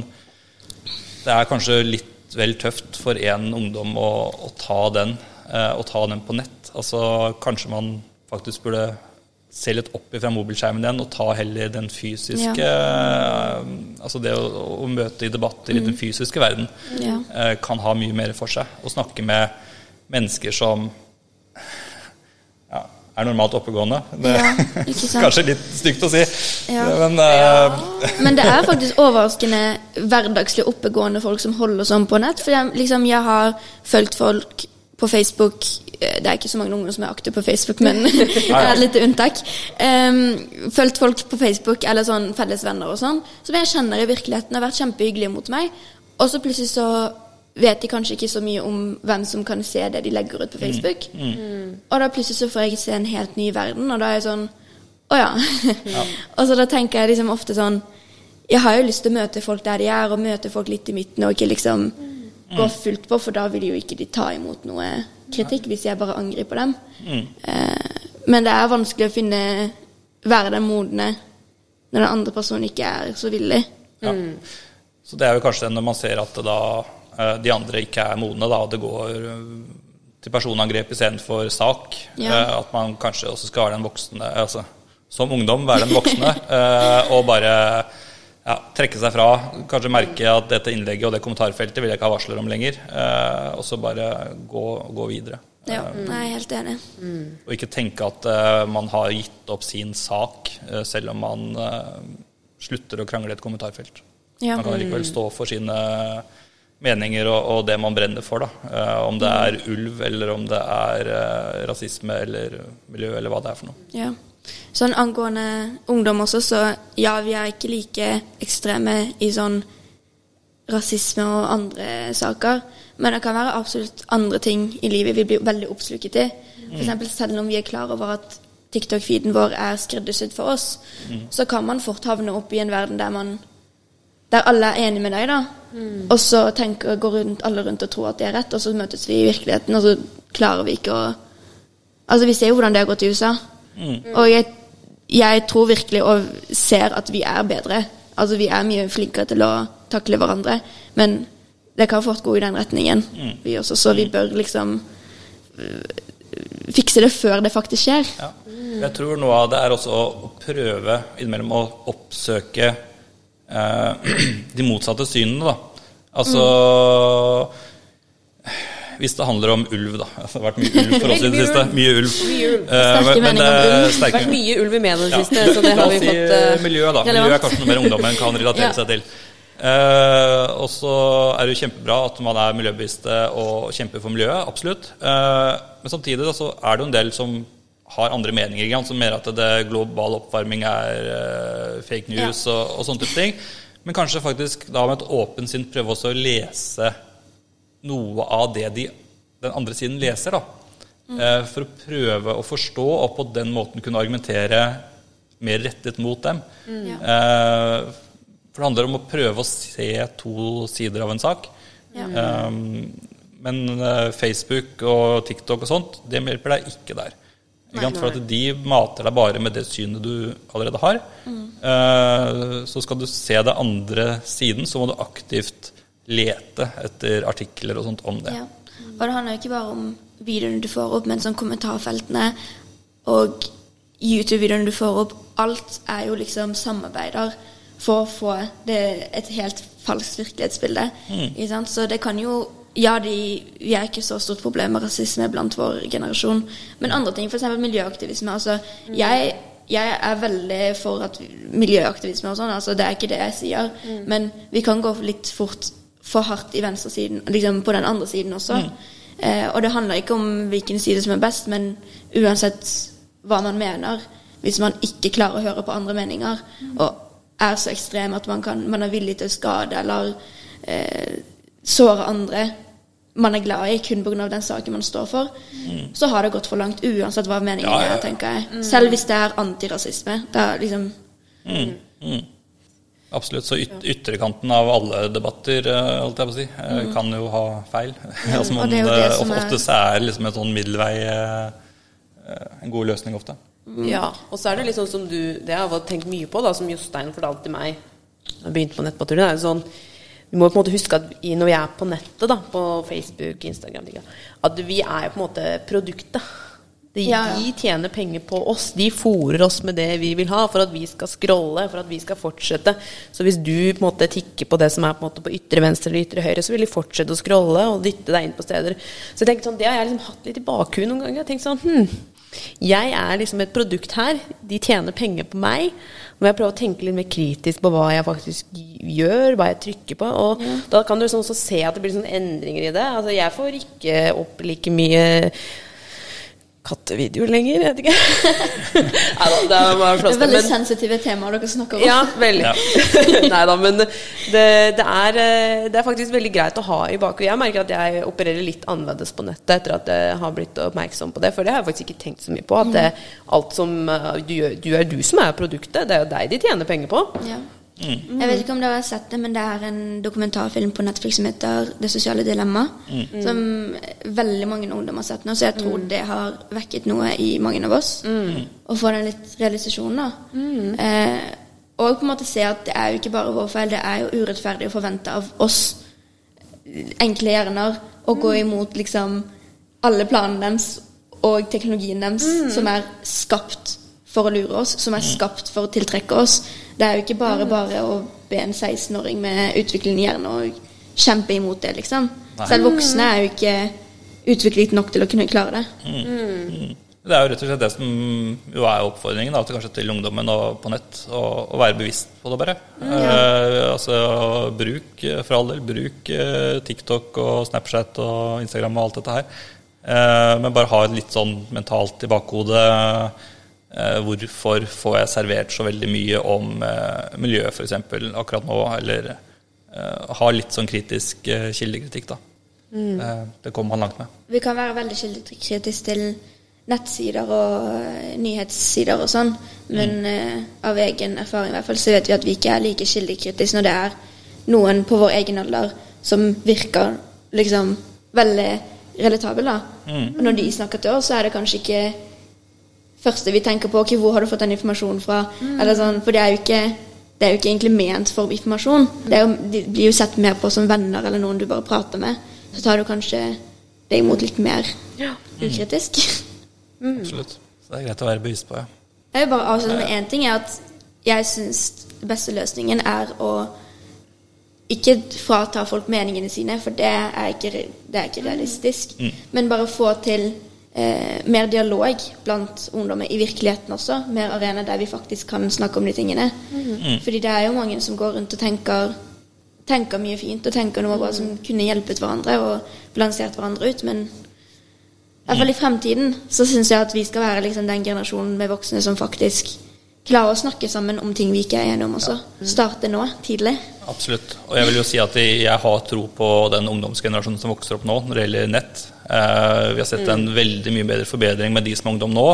det er kanskje litt vel tøft for en ungdom å, å ta den eh, å ta den på nett. Altså Kanskje man faktisk burde se litt opp fra mobilskjermen igjen og ta heller den fysiske ja. Altså det å, å møte i debatter i den fysiske verden Ja. eh, kan ha mye mer for seg. Å snakke med mennesker som er normalt oppegående. Det Ja, ikke sant? kanskje litt stygt å si, Ja. men eh, Men det er faktisk overraskende hverdagslig oppegående folk som holder sånn på nett. For jeg, liksom, jeg har fulgt folk på Facebook eh, Det er ikke så mange unger som er aktive på Facebook, men det er et lite unntak. Um, fulgt folk på Facebook eller sånn felles venner og sånn, som jeg kjenner i virkeligheten har vært kjempehyggelige mot meg. Og så plutselig så vet de kanskje ikke så mye om hvem som kan se det de legger ut på Facebook. Og da plutselig så får jeg se en helt ny verden, og da er jeg sånn Å ja. og så da tenker jeg liksom ofte sånn Jeg har jo lyst til å møte folk der de er, og møte folk litt i midten, og ikke liksom gå fullt på, for da vil jo ikke de ta imot noe kritikk hvis jeg bare angriper dem. Eh, men det er vanskelig å finne være den modne når den andre personen ikke er så villig. Ja. Så det er jo kanskje når man ser at det da, de andre ikke er modne, da, og det går eh, til personangrep istedenfor sak, Ja. eh, at man kanskje også skal være den voksne altså, Som ungdom være den voksne eh, og bare ja, trekke seg fra. Kanskje merke at dette innlegget og det kommentarfeltet vil jeg ikke ha varsler om lenger. eh, og så bare gå, gå videre. Ja, jeg er helt enig. Og ikke tenke at eh, man har gitt opp sin sak, eh, selv om man eh, slutter å krangle i et kommentarfelt. Ja. Man kan likevel stå for sine meninger og, og det man brenner for. Da. Eh, om det er ulv, eller om det er eh, rasisme eller miljø, eller hva det er for noe. Ja. Sånn angående ungdom også, så ja, vi er ikke like ekstreme i sånn rasisme og andre saker. Men det kan være absolutt andre ting i livet vi blir veldig oppsluket i. For eksempel selv om vi er klar over at TikTok-feeden vår er skreddersydd for oss, så kan man fort havne opp i en verden der man der alle er enige med deg, da. Og så tenker, går rundt, alle rundt og tror at det er rett, og så møtes vi i virkeligheten, og så klarer vi ikke å Altså, vi ser jo hvordan det har gått i USA. Og jeg, jeg tror virkelig og ser at vi er bedre. Altså, vi er mye flinkere til å takle hverandre. Men det kan fort gå i den retningen, vi også. Så vi bør liksom øh, fikse det før det faktisk skjer. Ja. Jeg tror noe av det er også å prøve innimellom å oppsøke de motsatte synene, da. Altså Hvis det handler om ulv, da. Det har vært mye ulv for oss i det siste. Mye ulv. Mye ulv. Eh, Sterke men- men meninger om det ulv. Det har vært mye ulv i media i det Ja. siste, så det har vi fått eh, miljø, da. Miljø er kanskje noe mer ungdommen kan relatere Ja. seg til. Uh, og så er det jo kjempebra at man er miljøbevisste og kjemper for miljøet, absolutt. Uh, men samtidig da, så er det jo en del som har andre meninger, som mener at det global oppvarming er uh, fake news og, og sånne type ting. Men kanskje faktisk da med et åpent sinn prøve også å lese noe av det de, den andre siden leser. da. Eh, for å prøve å forstå og på den måten kunne argumentere mer rettet mot dem. Eh, for det handler om å prøve å se to sider av en sak. Eh, men Facebook og TikTok og sånt, det hjelper deg ikke der. Sant? For at de mater deg bare med det synet du allerede har. Eh, så skal du se det andre siden, så må du aktivt lete etter artikler og sånt om det. Ja. Og det handler jo ikke bare om videoene du får opp, men sånn kommentarfeltene og YouTube-videoene du får opp. Alt er jo liksom samarbeider for å få det, et helt falskt virkelighetsbilde. Sant? Så det kan jo Ja, de, vi er ikke så stort problem med rasisme blant vår generasjon, men andre ting, f.eks. miljøaktivisme. Altså, jeg, jeg er veldig for at miljøaktivisme og sånn, altså, det er ikke det jeg sier, men vi kan gå litt fort for hardt i venstresiden, liksom på den andre siden også. Eh, og det handler ikke om hvilken side som er best, men uansett hva man mener, hvis man ikke klarer å høre på andre meninger, og er så ekstrem at man, kan, man er villig til å skade eller eh, såre andre man er glad i kun pga. den saken man står for, så har det gått for langt uansett hva meningen Ja, ja, ja. er, tenker jeg. Selv hvis det er antirasisme. Det er liksom Absolutt. Så yt ytterkanten av alle debatter, eh, holdt jeg på å si, eh, kan jo ha feil. altså man, og det er jo det eh, som er- Oftest er liksom en sånn middelvei en god løsning ofte. Ja, og så er det litt sånn som du Det har jeg tenkt mye på, da, som Jostein fortalte til meg da jeg begynte på nettpatruljen. er jo Sånn, vi må på en måte huske at vi, når vi er på nettet, da, på Facebook, Instagram, at vi er på en måte produktet. De, Ja, ja. de tjener penger på oss. De fòrer oss med det vi vil ha for at vi skal scrolle, for at vi skal fortsette. Så hvis du på en måte tikker på det som er på, en måte på ytre venstre eller ytre høyre, så vil de fortsette å scrolle og dytte deg inn på steder. Så jeg tenkte sånn, Det har jeg liksom hatt litt i bakhuet noen ganger. Jeg tenkte sånn, hm, jeg er liksom et produkt her. De tjener penger på meg. Må jeg prøve å tenke litt mer kritisk på hva jeg faktisk gjør, hva jeg trykker på. Og da kan du liksom også se at det blir sånne endringer i det. Altså, jeg får ikke opp like mye kattevideoer lenger, jeg vet ikke. Nei da, det er bare Det er veldig men- sensitive temaer dere snakker om. ja, veldig. Ja. Nei da, men det, det, er, eh, det er faktisk veldig greit å ha i bakhodet. Jeg merker at jeg opererer litt annerledes på nettet etter at jeg har blitt oppmerksom på det. For det har jeg faktisk ikke tenkt så mye på. At det, alt som eh, du gjør, du er du som er produktet. Det er jo deg de tjener penger på. Ja. Jeg vet ikke om dere har sett det, men det er en dokumentarfilm på Netflix som heter 'Det sosiale dilemma'. Som veldig mange ungdommer har sett nå, så jeg tror det har vekket noe i mange av oss. Å få den litt realisasjonen, da. Eh, og på en måte se at det er jo ikke bare vår feil, det er jo urettferdig å forvente av oss enkle hjerner å gå imot liksom alle planene deres og teknologien deres som er skapt for å lure oss, som er skapt for å tiltrekke oss. Det er jo ikke bare bare å be en 16-åring med utviklende hjerne å kjempe imot det, liksom. Selv voksne er jo ikke utviklet nok til å kunne klare det. Det er jo rett og slett det som jo er oppfordringen da, til, kanskje til ungdommen og på nett, å, være bevisst på det, bare. Eh, altså, bruk, eh, for all del, bruk eh, TikTok og Snapchat og Instagram og alt dette her. Eh, men bare ha et litt sånn mentalt i bakhodet eh, hvorfor får jeg servert så veldig mye om eh, miljøet, f.eks. akkurat nå, eller eh, ha litt sånn kritisk eh, kildekritikk, da. Eh, det kommer man langt med. Vi kan være veldig kildekritiske til nettsider og eh, nyhetssider og sånn, men eh, av egen erfaring i hvert fall så vet vi at vi ikke er like kildekritiske når det er noen på vår egen alder som virker liksom veldig relatabel, da. Og når de snakker til oss, så er det kanskje ikke første vi tenker på ok, hvor har du fått den informasjonen fra, eller sånn, for det er jo ikke det er jo ikke egentlig ment for informasjon. Det er jo, de blir jo sett mer på som venner eller noen du bare prater med. Så tar du kanskje det imot litt mer ukritisk. Absolutt. Så det er greit å være bevisst på, ja. Jeg vil bare avslutte med én ting. er at Jeg syns den beste løsningen er å ikke frata folk meningene sine, for det er ikke, det er ikke realistisk. Men bare få til eh, mer dialog blant ungdommer i virkeligheten også. Mer arena der vi faktisk kan snakke om de tingene. Fordi det er jo mange som går rundt og tenker, tenker mye fint og tenker noe bra som kunne hjulpet hverandre og balansert hverandre ut, men i hvert fall i fremtiden så syns jeg at vi skal være liksom den generasjonen med voksne som faktisk klarer å snakke sammen om ting vi ikke er enige om også. Starte nå, tidlig. Absolutt. Og jeg vil jo si at jeg har tro på den ungdomsgenerasjonen som vokser opp nå når det gjelder nett. Eh, vi har sett en veldig mye bedre forbedring med de som er ungdom nå,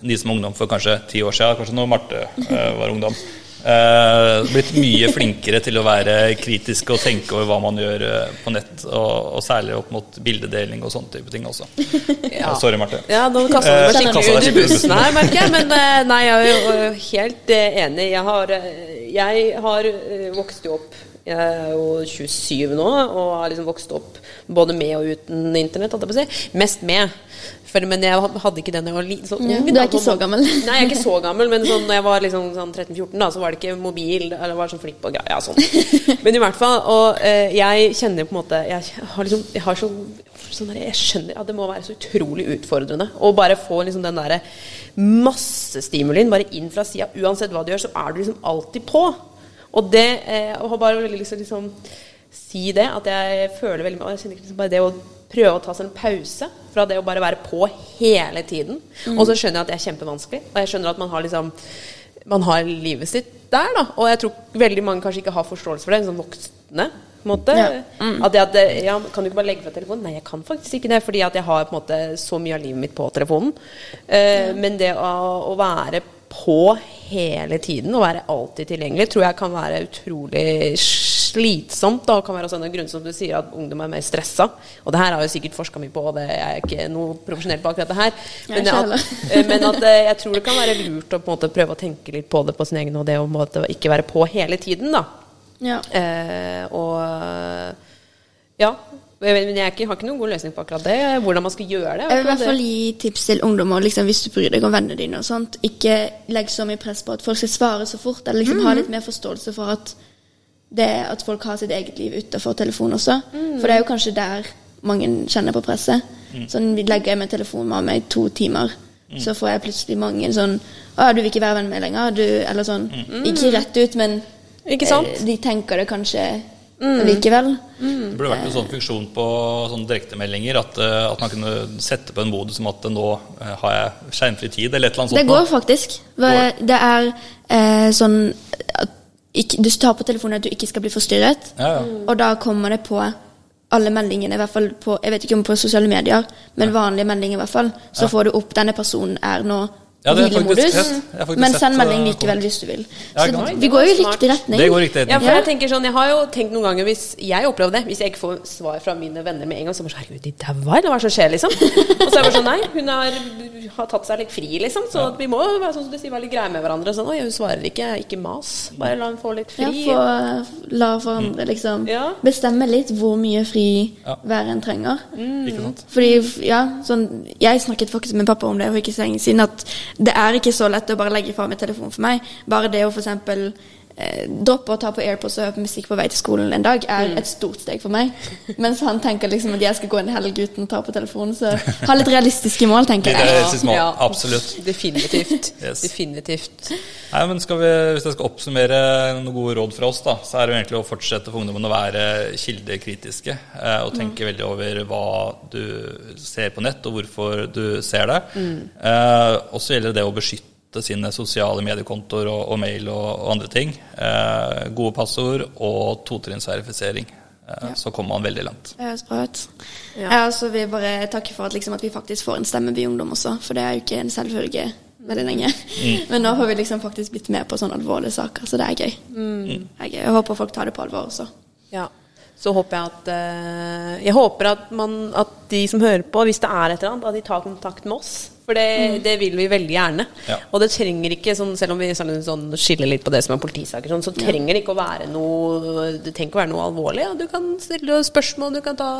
enn de som er ungdom for kanskje ti år siden, kanskje når Marte eh, var ungdom. Eh, blitt mye flinkere til å være kritiske og tenke over hva man gjør eh, på nett, og, og særlig opp mot bildedeling og sånne type ting også. Ja. Sorry, Marte. Ja, nå kasta du meg skikkelig under bussen her, merker jeg. Men nei, jeg er jo helt enig. Jeg har, jeg har vokst jo opp Jeg er jo 27 nå og har liksom vokst opp både med og uten internett, holdt jeg på å si. Mest med. For, men jeg hadde ikke den jeg var liten. Ja, du er ikke så gammel. Nei, jeg er ikke så gammel, men sånn, når jeg var liksom, sånn 13-14, da, så var det ikke mobil, eller var sånn flipp og greier. Ja, sånn. Men i hvert fall. Og eh, jeg kjenner på en måte Jeg har liksom Jeg har så sånn der, Jeg skjønner at det må være så utrolig utfordrende å bare få liksom den derre massestimulien bare inn fra sida. Uansett hva du gjør, så er du liksom alltid på. Og det eh, Jeg har bare veldig lyst til å liksom si det, at jeg føler veldig Og jeg kjenner liksom bare det å prøve å ta seg en pause fra det å bare være på hele tiden. Og så skjønner jeg at det er kjempevanskelig. Og jeg skjønner at man har liksom Man har livet sitt der, da. Og jeg tror veldig mange kanskje ikke har forståelse for det, sånn voksne. på en måte. Ja. At det at ja, Kan du ikke bare legge fra telefonen? Nei, jeg kan faktisk ikke det, fordi at jeg har på en måte så mye av livet mitt på telefonen. Eh, Men det å, å være på hele tiden, og være alltid tilgjengelig, tror jeg kan være utrolig slitsomt. Da. Det kan være også en av grunnene som du sier at ungdom er mer stressa. Og det her har jo sikkert forska mye på, og det er ikke noe profesjonelt på akkurat det her. Men at, eh, men at eh, jeg tror det kan være lurt å måte prøve å tenke litt på det på sin egen, og det å måte ikke være på hele tiden, da. Ja. Eh, og ja. Men jeg ikke, har ikke noen god løsning på akkurat det. Hvordan man skal gjøre det. Jeg vil i hvert fall gi tips til ungdommer liksom, hvis du bryr deg om vennene dine. og sånt. Ikke legg så mye press på at folk skal svare så fort. Eller liksom ha litt mer forståelse for at, det, at folk har sitt eget liv utenfor telefon også. For det er jo kanskje der mange kjenner på presset. Sånn, legger jeg med telefonen med meg to timer, så får jeg plutselig mange sånn Å, du vil ikke være venn med meg lenger? Du, eller sånn. Ikke rett ut, men Ikke sant? eh, de tenker det kanskje likevel. Det burde vært en sånn funksjon på sånne direktemeldinger at, eh, at man kunne sette på en modus som at eh, nå eh, har jeg skjermfri tid, eller et eller annet Det går faktisk. Går. Det er eh, sånn at ikke, Du tar på telefonen at du ikke skal bli forstyrret, Ja, ja. og da kommer det på alle meldingene, i hvert fall på Jeg vet ikke om på sosiale medier, men vanlige meldinger i hvert fall. Så får du opp 'denne personen er nå Ja, jeg hvilemodus', sett. Jeg faktisk men send melding eh, likevel hvis du vil. Så ja, vi går jo i riktig retning. Det går riktig retning. Ja, for jeg tenker sånn, jeg har jo tenkt noen ganger Hvis jeg opplever det, hvis jeg ikke får svar fra mine venner med en gang, så bare sånn, herregud, de daua, eller hva er det som skjer, liksom? Og så er det bare sånn, nei, hun har, har tatt seg litt fri, liksom. Så at vi må være sånn som du sier, være litt greie med hverandre. Sånn, oi, hun svarer ikke, ikke mas. Bare la hun få litt Ja, fri. få la hverandre liksom Ja. bestemme litt hvor mye fri Ja. hver en trenger. Ikke sant? Fordi, ja, sånn, Jeg snakket faktisk med pappa om det for ikke så lenge siden, at det er ikke så lett å bare legge fra meg telefonen for meg. Bare det å f.eks. Eh, droppe å ta på AirPods og høre på musikk på vei til skolen en dag, er et stort steg for meg. Mens han tenker liksom at jeg skal gå en helg uten å ta på telefonen. Så ha litt realistiske mål, tenker jeg. Realistiske mål, absolutt. Definitivt. Yes. Definitivt. Nei, men skal vi, Hvis jeg skal oppsummere noen gode råd fra oss, da, så er det jo egentlig å fortsette for ungdommen å være kildekritiske. Eh, og tenke veldig over hva du ser på nett, og hvorfor du ser det. Eh, og så gjelder det å beskytte sine sosiale mediekontoer og, og mail og, og andre ting. Eh, gode passord og totrinnsverifisering. Eh, Så kommer man veldig langt. Det høres bra ut. Ja. Jeg også vil bare takke for at, liksom, at vi faktisk får en stemme, vi ungdom også. For det er jo ikke en selvfølge veldig lenge. Men nå har vi liksom faktisk blitt med på sånne alvorlige saker, så det er gøy. Det er gøy. Jeg håper folk tar det på alvor også. Ja. Så håper jeg at eh, Jeg håper at, man, at de som hører på, hvis det er et eller annet, at de tar kontakt med oss. For det, det vil vi veldig gjerne. Ja. Og det trenger ikke, sånn, selv om vi sånn, sånn skiller litt på det som er politisaker, sånn, så trenger det ikke å være noe Det trenger ikke å være noe alvorlig. Ja. Du kan stille spørsmål, du kan ta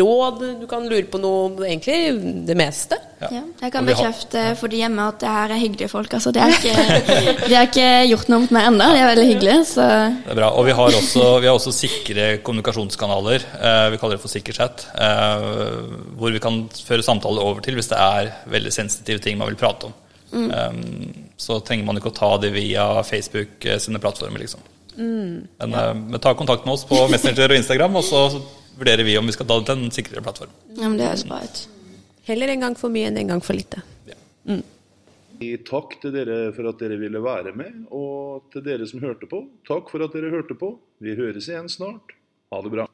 råd, du kan lure på noe Egentlig det meste. Ja, jeg kan bekrefte for de hjemme at det her er hyggelige folk. Altså, de, har ikke, de har ikke gjort noe mot meg ennå. De er veldig hyggelige. Så Det er bra. Og vi har også, vi har også sikre kommunikasjonskanaler. Eh, vi kaller det for sikkerhet. Eh, hvor vi kan føre samtaler over til hvis det er veldig sensitive ting man vil prate om. Eh, så trenger man ikke å ta det via Facebook eh, sine plattformer, liksom. Men, eh, men ta kontakt med oss på Messenger og Instagram, og så vurderer vi om vi skal ta det til en sikrere plattform. ja, men det høres bra ut. Heller en gang for mye enn en gang for lite. Takk til dere for at dere ville være med, og til dere som hørte på, takk for at dere hørte på. Vi høres igjen snart. Ha det bra.